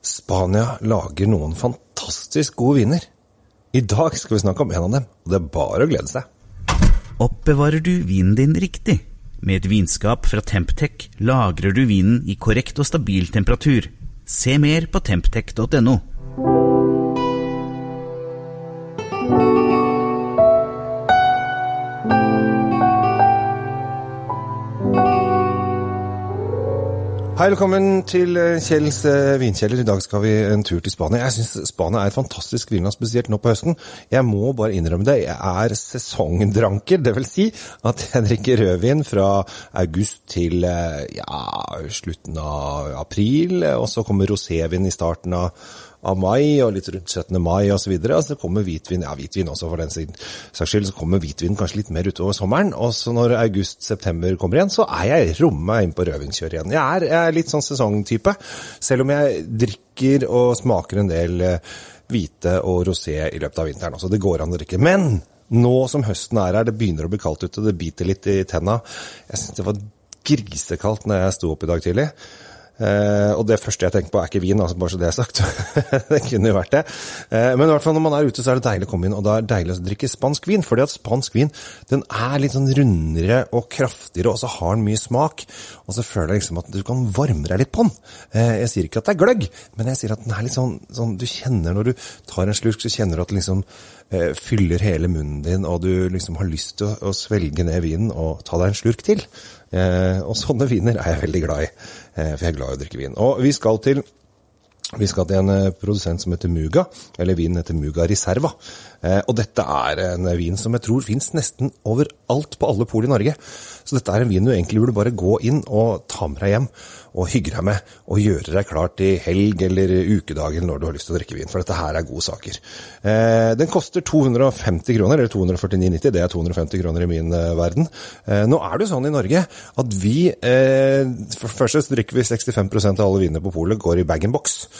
Spania lager noen fantastisk gode viner. I dag skal vi snakke om en av dem, og det er bare å glede seg. Oppbevarer du vinen din riktig? Med et vinskap fra Temptec lagrer du vinen i korrekt og stabil temperatur. Se mer på temptec.no. Hei, velkommen til eh, Kjells eh, vinkjeller. I dag skal vi en tur til Spania. Jeg syns Spania er et fantastisk vinland, spesielt nå på høsten. Jeg må bare innrømme det, jeg er sesongdranker. Det vil si at jeg drikker rødvin fra august til eh, ja, slutten av april, og så kommer rosévin i starten av av mai, og litt rundt 17. mai osv. Og, og så kommer hvitvin, ja hvitvin også for den saks skyld, så kommer hvitvin kanskje litt mer utover sommeren. Og så når august-september kommer igjen, så er jeg rommet inn på rødvinskjøret igjen. Jeg er, jeg er, litt sånn sesongtype, selv om jeg drikker og smaker en del eh, hvite og rosé i løpet av vinteren. også. det går an å drikke. Men nå som høsten er her, det begynner å bli kaldt ute, det biter litt i tenna. Jeg syns det var grisekaldt når jeg sto opp i dag tidlig. Uh, og det første jeg tenker på, er ikke vin, altså bare så det er sagt. det kunne jo vært det. Uh, men i hvert fall når man er ute, så er det deilig å komme inn, og da er det deilig å drikke spansk vin. fordi at spansk vin den er litt sånn rundere og kraftigere, og så har den mye smak. Og så føler jeg liksom at du kan varme deg litt på den. Uh, jeg sier ikke at det er gløgg, men jeg sier at den er litt sånn, sånn Du kjenner når du tar en slurk, så kjenner du at det liksom fyller hele munnen din, og du liksom har lyst til å, svelge ned vinen og ta deg en slurk til. og sånne viner er jeg veldig glad i. Eh, for jeg er glad i å drikke vin. Og vi skal til vi skal til en eh, produsent som heter Muga, eller vinen heter Muga Reserva. Eh, og dette er en vin som jeg tror fins nesten overalt på alle pol i Norge. Så dette er en vin du egentlig burde bare gå inn og ta med deg hjem og hygge deg med. Og gjøre deg klar til helg eller ukedagen når du har lyst til å drikke vin. For dette her er gode saker. Eh, den koster 250 kroner, eller 249,90. Det er 250 kroner i min verden. Nå er det jo sånn i Norge at vi For så drikker vi 65% av alle vinene på polet går i bag-in-box. Eh,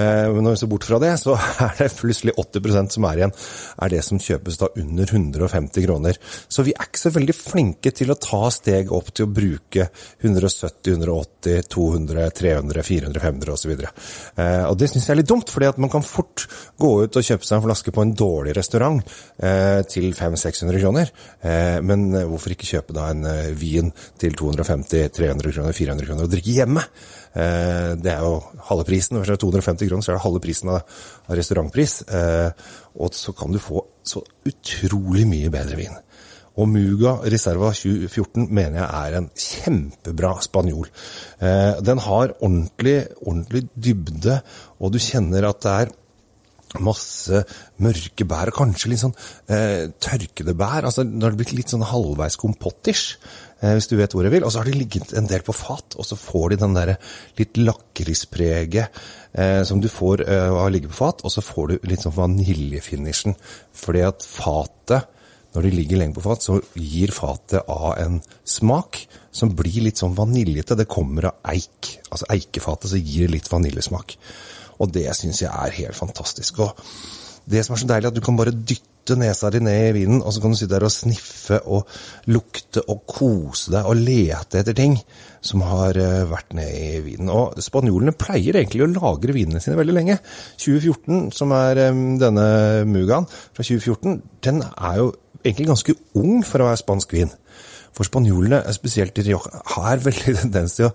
men når vi ser bort fra det, så er det plutselig 80% som er igjen, er det som kjøpes da under 150 kroner. Så vi er ikke så veldig flinke til å ta steg opp til å bruke 170, 180, 200, 300, 400, 500 osv. Og det syns jeg er litt dumt, fordi at man kan fort gå ut og kjøpe seg en flaske på en dårlig restaurant eh, til 500-600 kroner. Eh, men hvorfor ikke kjøpe da en vin til 250, 300 kroner, 400 kroner og drikke hjemme? Det er jo halve prisen. Hvis det er 250 kroner, så er det halve prisen av, restaurantpris. Og så kan du få så utrolig mye bedre vin. Og Muga Reserva 2014 mener jeg er en kjempebra spanjol. Den har ordentlig, ordentlig dybde, og du kjenner at det er masse mørke bær, og kanskje litt sånn eh, tørkede bær. altså Det har blitt litt sånn halvveis kompottish, eh, hvis du vet hvor jeg vil. Og så har de ligget en del på fat, og så får de den derre litt lakrispreget eh, som du får eh, av å ligge på fat, og så får du litt sånn vaniljefinishen. Fordi at fatet, når de ligger lenge på fat, så gir fatet av en smak som blir litt sånn vaniljete. Det kommer av eik. Altså eikefatet så gir det litt vaniljesmak. Og det syns jeg er helt fantastisk. Og det som er så deilig, at du kan bare dytte nesa di ned i vinen, og så kan du sitte der og sniffe og lukte og kose deg og lete etter ting som har eh, vært ned i vinen. Og spanjolene pleier egentlig å lagre vinene sine veldig lenge. 2014, som er eh, denne Mugaen fra 2014, den er jo egentlig ganske ung for å være spansk vin. For spanjolene, spesielt i Rioja, har veldig tendens til å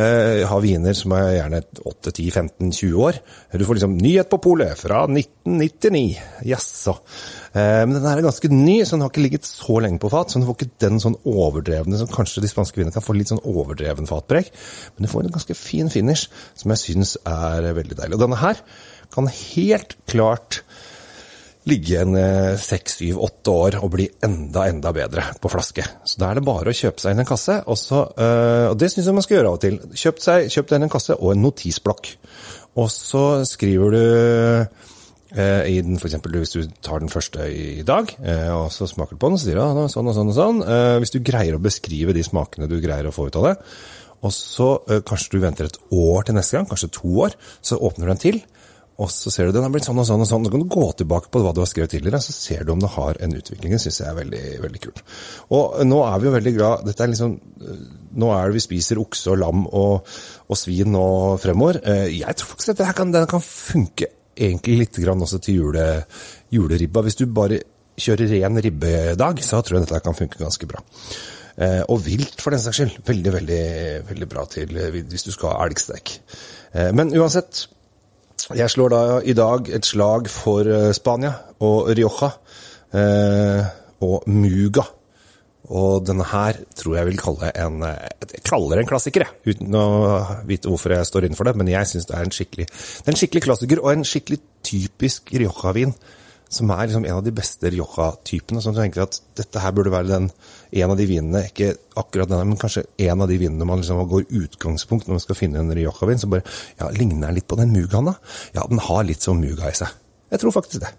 eh, ha viner som er gjerne 8-10-15-20 år. Du får liksom 'Nyhet på polet' fra 1999. Jaså. Eh, men den er ganske ny, så den har ikke ligget så lenge på fat. Så den får ikke den sånn overdrevne som kanskje de spanske vinene kan få litt sånn overdreven fatpreg. Men du får en ganske fin finish, som jeg syns er veldig deilig. Og denne her kan helt klart ligge en eh, seks, syv, åtte år og bli enda, enda bedre på flaske. Så da er det bare å kjøpe seg inn en kasse, og, så, eh, og det syns jeg man skal gjøre av og til. Kjøp, deg inn en kasse og en notisblokk. Og så skriver du eh, i den, for eksempel, Hvis du tar den første i dag, og så smaker du på den, så sier du sånn og sånn og sånn. Hvis du greier å beskrive de smakene du greier å få ut av det, og så kanskje du venter et år til neste gang, kanskje to år, så åpner du den til og så ser du den har blitt sånn og sånn og sånn. Så kan du gå tilbake på hva du har skrevet tidligere, så ser du om det har en utvikling. Det syns jeg er veldig, veldig kult. Og nå er vi jo veldig glad Dette er liksom Nå er det vi spiser okse og lam og, og svin nå fremover. Eh, jeg tror faktisk dette her kan, den kan funke egentlig litt grann også til jule, juleribba. Hvis du bare kjører ren ribbedag, så tror jeg dette kan funke ganske bra. Eh, og vilt, for den saks skyld. Veldig, veldig, veldig bra til hvis du skal ha elgstek. Eh, men uansett, jeg slår da i dag et slag for eh, Spania og Rioja eh, og Muga. Og denne her tror jeg vil kalle en Jeg kaller det en klassiker, jeg, uten å vite hvorfor jeg står innenfor det. Men jeg syns det er en skikkelig, det er en skikkelig klassiker, og en skikkelig typisk Rioja-vin som er liksom en av de beste Rioja-typene. Som tenker at dette her burde være den, en av de vinene, ikke akkurat denne, men kanskje en av de vinene man liksom går utgangspunkt når man skal finne en Rioja-vin. Så bare ja, ligner den litt på den Mugaen, da? Ja, den har litt sånn Muga i seg. Jeg tror faktisk det.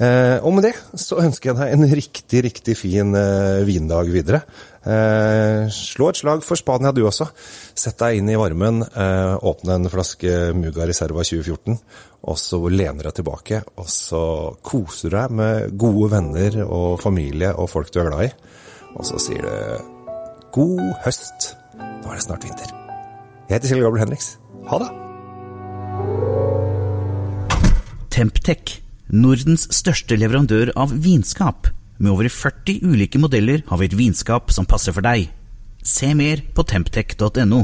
Eh, og med det så ønsker jeg deg en riktig, riktig fin eh, vindag videre. Eh, slå et slag for Spania du også. Sett deg inn i varmen, åpne en flaske Muga Reserva 2014, og så lener deg tilbake. Og så koser du deg med gode venner og familie og folk du er glad i. Og så sier du god høst, nå er det snart vinter. Jeg heter Kjell Gabriel Henriks. Ha det! Temptec, Nordens største leverandør av vinskap. Med over 40 ulike modeller har vi et vinskap som passer for deg. Se mer på temptec.no.